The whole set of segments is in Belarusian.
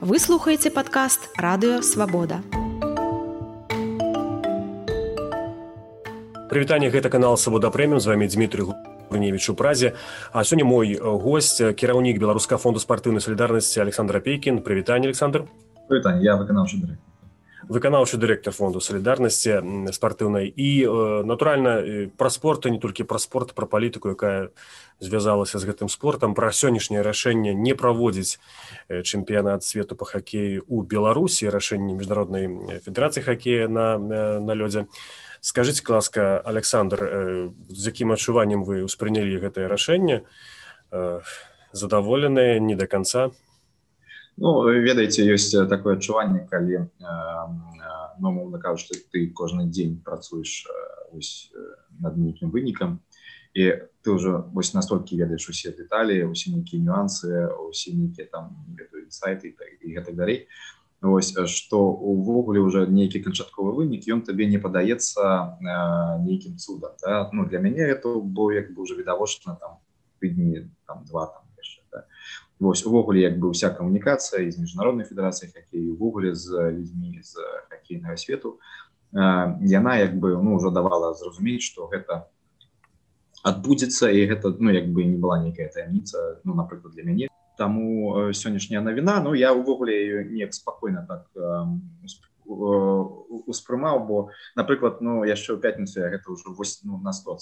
Вы слухаеце падкаст радыё свабода. Прывітанне гэта канал свабода прэміум з вами Дмітрий Гурневич у празе. А сёння мой гость кіраўнік беларуска фонду спартыўнай салідарнасці Александр Пейкін прывітанне Александр. Прывітанне я выканаўчы дырэктар выканаўчы дырэктар фонду салідарнасці спартыўнай і натуральна пра спорта не толькі пра спорт пра палітыку якая звязалася з гэтым спортам пра сённяшняе рашэнне не праводзіць чэмпіянат свету по хакею у беларусі рашэнне міжнароднай федэрацыі хакея на на лёдзе скажитеце ласка александр з якім адчуваннем вы ўспрынялі гэтае рашэнне задаволеныя не до конца Ну ведаеце ёсць такое адчуванне калі э, ну, мовна кажу што ты кожны дзень працуеш э, над нейкім вынікам і ты ўжо вось настолькі ведаеш усе дэталі усе нейкія нюансы усе нейкія там сайты і гэтак далей Вось што увогуле уже нейкі канчатковы вынік ён табе не падаецца э, нейкім цудам да? ну для мяне это бо як бы уже відавочна там тыдні там два там Вось увогуле як бы вся камунікацыя з міжнароднай федэрацыі хакею увогуле з людзьмі з хакейнага свету. Яна як бы ну ўжо давала зразумець што гэта адбудзецца і гэта ну як бы не была нейкая таямніца ну напрыклад для мяне таму сённяшняя навіна Ну я увогуле неяк спакойна так успрымаў бо напрыклад ну яшчэ ў пятніцу гэта ўжо вось ну, на 100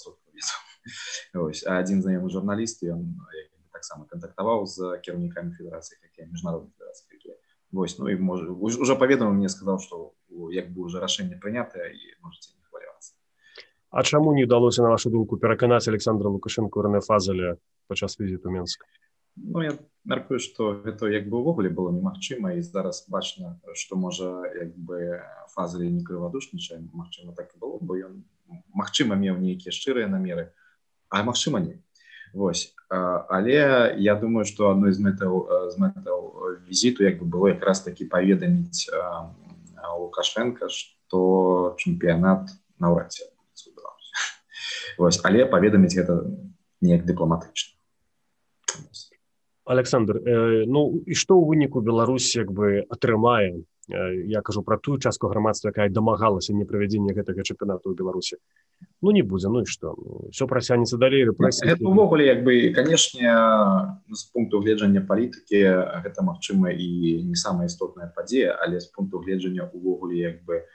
адзін знаёмы журналіст ён як таксама кантактаваў з кіраўнікамі федэрацыі якія міжнародных федэрацый якія вось ну і можа уже паведаму мне сказаў што як бы уже рашэнне прынятае і можете не хвалявацца А чаму не ўдалося на вашу думку пераканаць александра лукашенко рнефазаля падчас візіту менска Ну я мяркую што гэта як бы ўвогуле было немагчыма і зараз бачна што можа як бы фазалі не крывадушнічае Мачыма так і было бо ён магчыма меў нейкія шчырыя намеры а магчыма не Вось. Але я думаю что одной з мэтаў з мэтаў візіту як бы было якраз таки паведаміць лукашенко что чэмпіянат наўрад Вось. Але паведаміць гэта неяк дыпламатычна. Александр э, ну і што ў выніку Беларусь як бы атрымае? Я кажу про тую частку грамадства якая дамагалася не правядзення гэтага чэмпіянату ў беларусі ну не будзе ну і что? Все прасянецца далей увогуле як бы канешне з пункту гледжання палітыкі гэта магчыма і не самая істотная падзея але з пункту гледжання увогуле як бы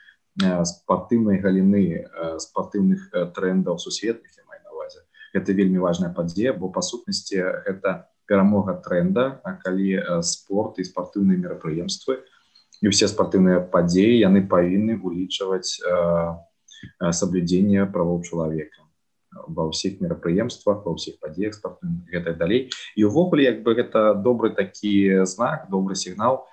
спартыўнай галіны спартыўных трендаў сусветных май навазе это вельмі важная падзея бо па сутнасці гэта перамога тренда а калі спорт і спартыўныя мерапрыемствы і ўсе спартыўныя падзеі яны павінны улічваць соблюдзення правоў чалавека ва ўсіх мерапрыемствах ва ўсіх падзеях спартыўных гэта далей і ўвогуле як бы гэта добры такі знак добры сігнал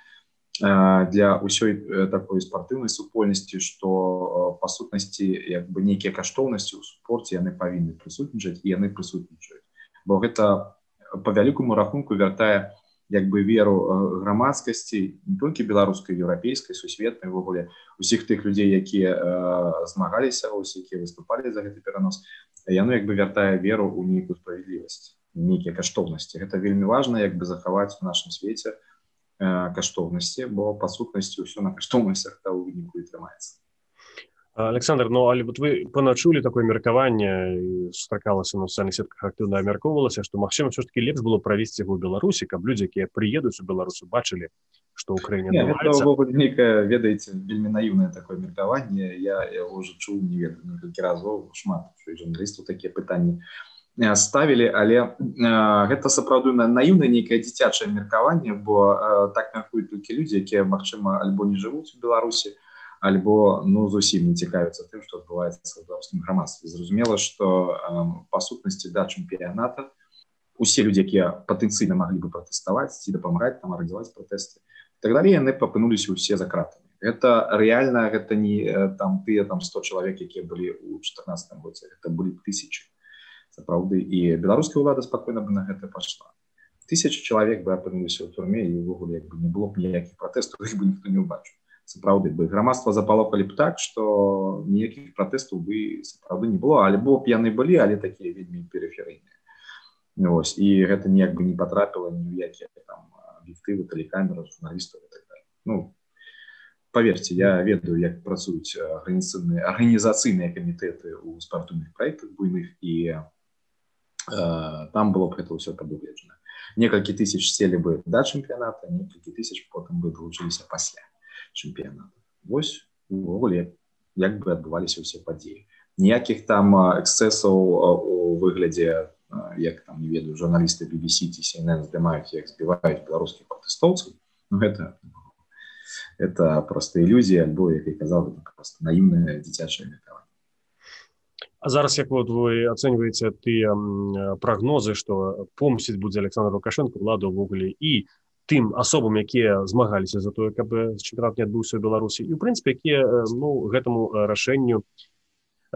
для ўсёй такой спартыўнай супольнасці што па сутнасці як бы нейкія каштоўнасці ў спорце яны павінны прысутнічаць і яны прысутнічаюць бо гэта по вялікаму рахунку вяртае як бы веру э, грамадскасці не толькі беларускай еўрапейскай сусветнай ввогуле усіх тых людзей якія э, змагаліся ось якія выступалі за гэты перанос яно як бы вяртае веру у нейкую справядлівасць нейкія каштоўнасці. Гэта вельмі важна як бы захаваць у нашым свеце э, каштоўнасці бо па сутнасці ўсё на каштоўнасцях та ў выніку і трымаецца александр ну але вот вы паначулі такое меркаванне сустракалася на сацыяльных сетках актыўна абмяркоўвалася што магчыма все ж таки лепш было правесці его беларусі каб людзі якія прыедуць у беларусу бачылі что украіне нейкая ведаеце вельмі наіўнае такое меркаванне я уже чуў не ведаю некалькі разоў шмат журналістаў такія пытанні ставілі але гэта сапраўды на наіўна нейкае дзіцячае меркаванне бо так мяркуюць толькі людзі якія магчыма альбо не жывуць у беларусі то альбо ну зусім не цікавіцца тым что адбываецца беларускім грамадстве зразумела что э, па сутнасці да чэмпіяната усе людзі якія патэнцыйна маглі бы пратэставаць ці дапамагаць там арганізаваць пратэсты так далее яны папынуліся ўсе за кратамі это реально гэта не там тыя там 100 чалавек якія былі у 14 годзе это былі тысячи. Сапраўды і беларуская ўлада спакойна бы на гэта пашла тысячи чалавек бы апынуліся ў турме і ўвогуле як бы не было б ніякіх пратэстаў бы ніхто не ўбачыў сапраўды бы. Грамадства запалохалі б так что ніякіх пратэстаў бы сапраўды не было. Альбо б яны былі але такія вельмі перыферыйныя Вось і гэта неяк бы не патрапіла ні ў якія там аб'ектывы тэлекамеры журналістаў так ну поверьте я ведаю як працуюць арганізацыйныя арганізацыйныя камітэты у спартыўных проектах буйных і э, там было б гэта ўсё прадугледжана некалькі тысяч селі бы да чэмпіяната некалькі тысяч потым бы далучыліся пасля чэмпіяната вось увогуле як бы адбываліся ўсе падзеі. Ніякіх там эксцэсаў у выглядзе як там не ведаю журналісты BBC ці CNN здымаюць як збіваюць беларускіх пратэстоўцаў ну, гэта это просто ілюзія альбо як і казаў просто наіўнае дзіцячае меркаванне. А зараз як вот вы ацэньваеце тыя прагнозы што помсціць будзе Александр лукашенко ладу ўвогуле і тым асобам якія змагаліся за тое каб чэмпіонат не адбыўся ў беларусі. І у прынцыпе якія ну гэтаму рашэнню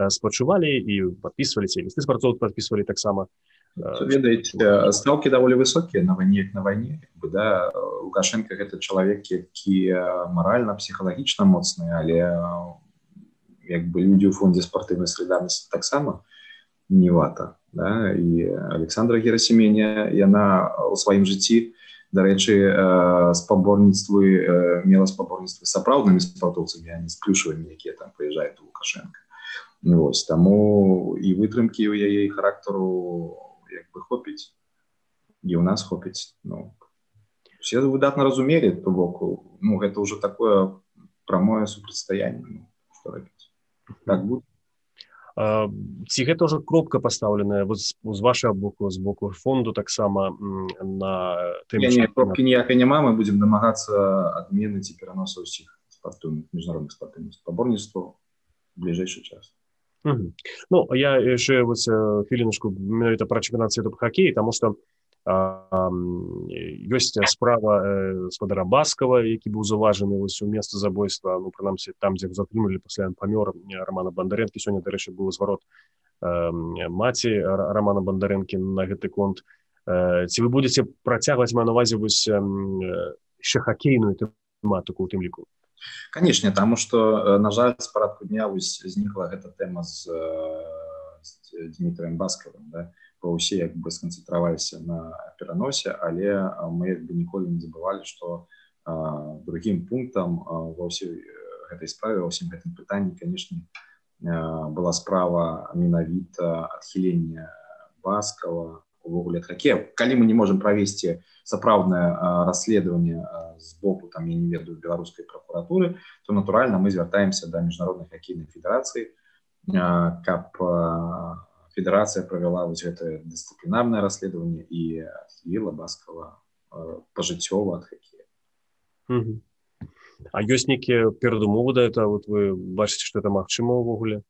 спачувалі і подписываліся лісты спартцоў подписывалі таксама ведаеце ставки даволі высокія на вайне як на вайне да. Лукашенко гэта чалавек які маральна псіхалагічна моцны але як бы людзі ў фондзе спартыўнай салідарнасці таксама не вата да? і александра герасеменя яна у сваім жыцці дарэчы спаборніцтвы мела спаборніцтвы сапраўднымі спартоўцамі а не з плюшавымі якія там прыязджаюць лукашенко Вось таму і вытрымкі ў яе характару як бы хопіць і у нас хопіць ну. Все выдатна разумелі то боку. Ну гэта ўжо такое прамое супрацьстаянне ну, так будет ці гэта ўжо кропка пастаўленая з вашага боку з боку фонду таксама на кропкі ніякай няма мы будзем намагацца адмены ці пераноса ўсіх спартыўных міжнародных спартыўных спаборніцтваў бліжэйшы час Ну я яшчэ вось хвілінушку менавіта пра чэмпіянат свету по хакеі таму што ёсць справа спадара баскава які быў заўважаны вось у месца забойства. Ну прынамсі там дзе затрымалі пасля памёр романа бандарэнкі сёння дарэчы быў зварот маці романа бандарэнкі на гэты конт. Ці вы будете працягваць ма навазе вось яшчэ хакейную тэматыку у тым ліку канешне таму что на жаль з парадку дня знікла гэта тэма з, з дмітрием баскавым да? по ўсе як бы сканцэнтраваліся на пераносе але мы бы ніколі не забывалі что другім пунктам ва ўсёй гэтай справе ўсім гэтым пытанні канешне была справа менавіта адхілення баскава увогуле хакея калі мы не можем правесці сапраўднае расследаванне з боку там я не ведаю беларускай прокуратуры то натуральна мы звяртаемся до міжнародных хакейнай федэрацыі каб федэрацыя правяла вось гэтае дысцыплінарнае расследаванне і адхіліла баскава пажыццёва ад хакея А ёсць нейкія перадумовы да это вот вы бачыце что это магчыма ўвогуле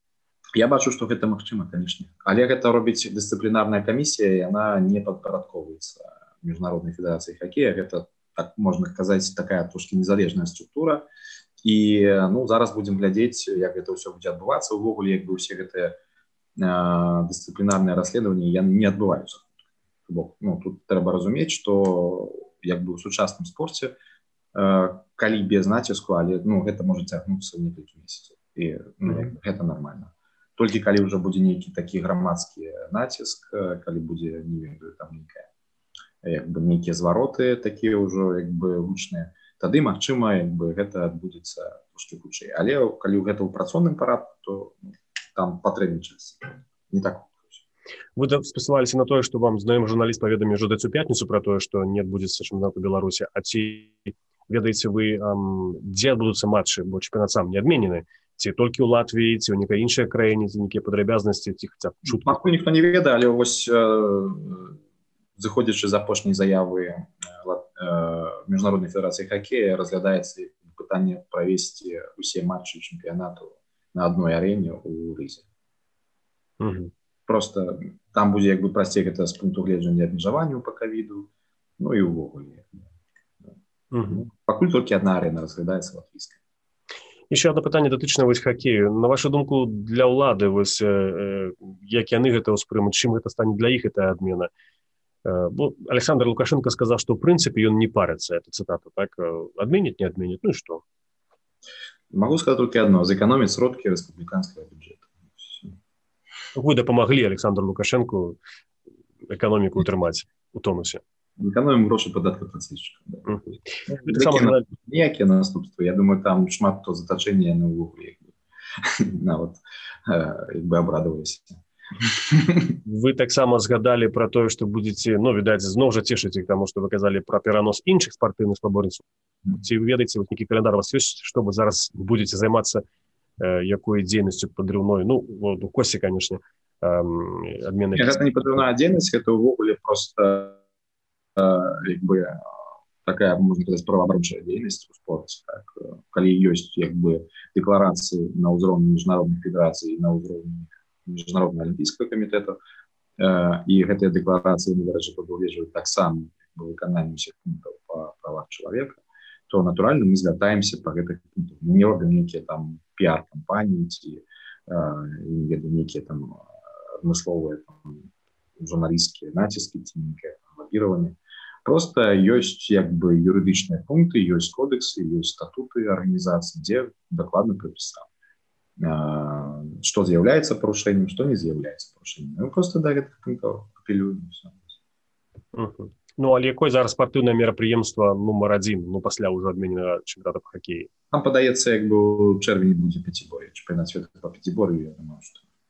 я бачу что гэта магчыма канешне але гэта робіць дысцыплінарная камісія яна не падпарадковваецца міжнароднай федэрацыі хакея гэта так можна казаць такая трошки незалежная структура. І ну зараз будемм глядзець як гэта ўсё будзе адбывацца увогуле як бы усе гэтыя дысцыплінарныя расследаванні яны не адбываюцца ну, тут трэба разумець что як бы у сучасным спорце калі без націску але ну гэта можа цягнуцца некалькі месяцаў і ну, гэта нормально. Толькі калі ўжо будзе нейкі такі грамадскі націск калі будзе не ведаю там нейкая як бы нейкія звароты такія ўжо як бы гучныя тады магчыма як бы гэта адбудзецца трошки хутчэй. Але калі гэта ў працоўным парадку то ну, там патрэбны час не так. Вы спасылаліся на тое што вам знаём журналіст паведамі ўжо даць у пятніцу пра тое што не адбудзецца чэмпіонату беларусі а ці ведаеце вы дзе адбудуцца матчы бо чэмпіонат сам не адменены ці толькі ў Латвіі ці ў некай іншай краіне ці нейкія падрабязнасці ці хаця чут пакуль ніхто не ведае але вось э, заходзячы з апошняй заявы э, міжнароднай федэрацыі хакея разглядаецца пытанне правесці усе матчы чэмпіянату на адной арэне у рызе просто там будзе як бы прасцей гэта з пункту гледжання абмежаванню по кавіду ну і ўвогуле пакуль толькі одна арена разглядаецца латвійская еще одно пытанне датычна вось хакею. На вашу думку для ўлады вось э, як яны гэта ўспрымуць? Чым гэта стане для іх это адмена? Э, александр лукашенко сказаў что в прынцыпе ён не парыцца это цытата так? Адменіць не адменіць ну что могу сказать только одно. Зэкономіць сродкі рэспубліканскага бюджета. Вы дапамаглі александр лукашенко эканоміку утрымаць у тонусе? Экономім грошы падаткаплацельшчыка да. ну, ніякія наступствы Я думаю там шмат то затачэння на ўвогуле нават як бы абрадаваліся вы таксама згадалі про тое что будете ну відаць зноў жа цешыць іх таму что вы казалі про перанос іншых спартыўных спаборніцтв ці ведаеце вот нейкі календар вас ёсць что вы зараз будете займацца э, якой дзейнасцю падрыўной ну вот, у косе конечно адмен не падрыўная дзейнасць это ўвогуле просто як бы такая можно сказать праваабрачая дзейнасць у спорце так, калі ёсць як бы дэкларацыі на ўзроўні міжнародных федэрацый на ўзроўні міжнародного алімпійскага камітэта і гэтыя дэкларацыі дарэчы прадугледжваюць таксама выкананне усіх пунктаў па правах чалавека то натуральна мы звяртаемся по гэтых не робім нейкія там пиар кампаніі ці веду нейкія там адмысловыя журналісцкія націскі ці лабіраванне просто ёсць як бы юрыдычныя пункты ёсць кодексы ёсць статуты арганізацыі дзе дакладна прыпісаў что з'яўляецца парушэннем что не з'яўляецца парушэннем просто да апелю Ну але якой зараз спартыўнае мерапрыемства нумар адзін ну пасля ўжо адмененага чэмпіната по хоккеі там падаецца як бы чэрвені будзе пяцібор'я чэмпіонат свету по пяцібор'ю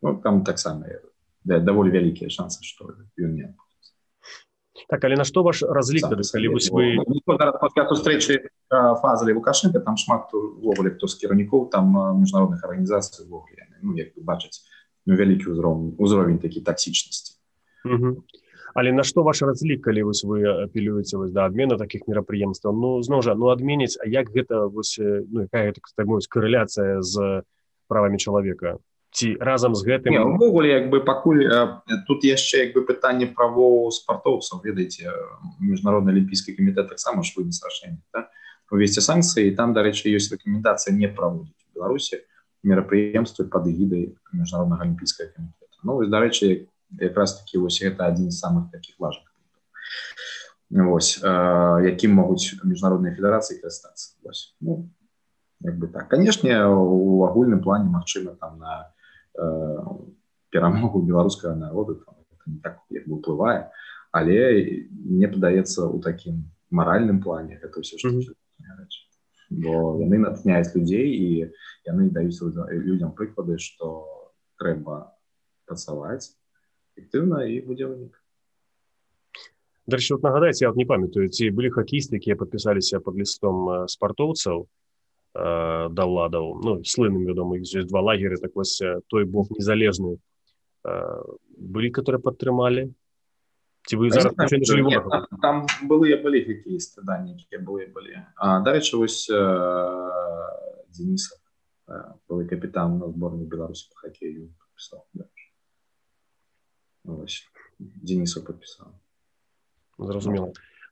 ну, там таксама да, даволі вялікія шансы што ён не так але на што ваш разлік калі вось вы сустрэчы фазалі лукашенко там шмат увогуле хто з кіраўнікоў там міжнародных арганізацый увогуле ну, як бачыць ну, вялікі ўзровень узровень такі таксічнасці але на што ваш разлік калі вось вы апелюеце вось да адмена таких мерапрыемстваў? Ну зноў жа ну адменіць А як гэта вось ну, якая так, так карэляцыя з правамі чалавека? Ці разам з гэтым? Увогуле як бы пакуль тут яшчэ як бы пытанне правоў спартоўцаў. Ведаеце міжнародны алімпійскі камітэт таксама ж вынес рашэнне да? увесці санкцыі там дарэчы ёсць рэкамендацыя не праводзіць беларусі мерапрыемствы пад эгідай міжнароднага алімпійскага камітэта ну дарэчы якраз таки вось гэта адзін з самых таких важных Вось якім могуць міжнародныя федэрацыі карыстацца. Ну, як бы так. Канешне у агульным плане магчыма там на Э, перамогу беларускага народу так уплывае але не падаецца у такім маральным плане это все что бо яны натхняюць людзей і яны даюць людям прыклады что трэба працаваць эфектыўна і будзе вынік нагадаць я не памятаю ці былі хакісты якія подпісаліся под лістом спартоўцаў Э, да ўладаў ну слыным вядома ёсць два лагеры так вось той бог незалежны э, былі которые падтрымалі ці вы зараз там былыя былі хакеісты да нейкія былі былі дарэчы вось Дениса былы капітан на зборную беларусі по хоккею подпісаў Дениса подпісаў зразумела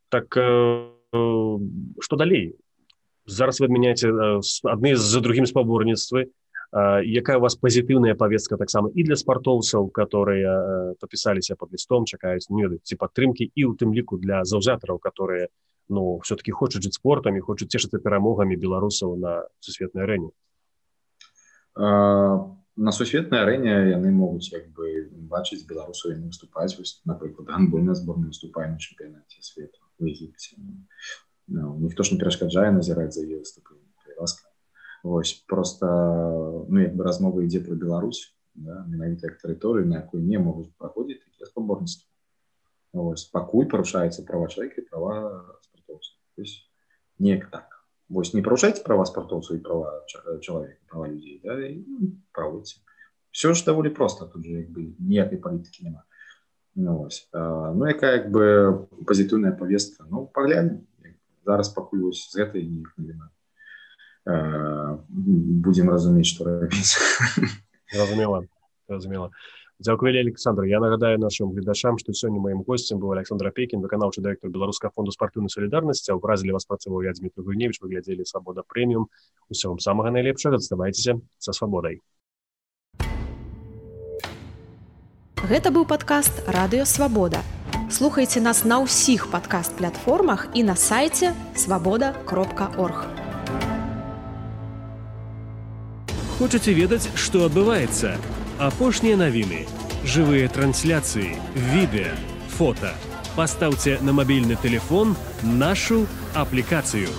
так что далей зараз вы адмяняеце адны за другім спаборніцтвы якая у вас пазітыўная павестка таксама і для спартоўцаў которые подпісаліся под лістом чакаюць не ці падтрымки і у тым ліку для заўзятараў которые ну все-таки хочуць жыць спортам і хочуць цешыцца перамогамі беларусаў на сусветнай арэне на сусветнай арэне яны могуць як бы бачыць беларусу выступаць напрыклад гандбольная зборная выступае на чэмпіянаце свету в егіпце ну, ніхто ж не перашкаджае назіраць за яе выступленне ласка Вось просто ну як бы размова ідзе про Беларусь да, менавіта як тэрыторыю на якой не могуць праходзіць такія спаборніцтва Вось пакуль парушаецца права чалавека права неяк так. Вось не парушайце права спартоўцу і права чалавека права людзей да, ну, правоце все ж даволі просто тут же як бы ніякай палітыкі няма ну, ну якая як бы пазітыўная повестка. Ну пагляднем зараз пакуль вось з гэтай навіна будзем разумець што рабіць разумела разумела дзякую александр. Я нагадаю нашим гледашам што сёння маім гостцем быў александр апекін выканаўчы дырэктар беларуска фонду спартыўнай солідарнасці ўразілі вас працаваў я дмітрий гульневич вы глядзелі свабода прэміум усё вам самага найлепшага заставайцеся са свабодай Гэта быў падкаст радыё свабода слухайте нас на ўсіх падкаст-платформах і на сайце свабода кропка орг. Хочаце ведаць, што адбываецца? Апошнія навіны, жывыя трансляцыі, відэа, фото. Пастаўце на мабільны телефон нашу аплікацыю.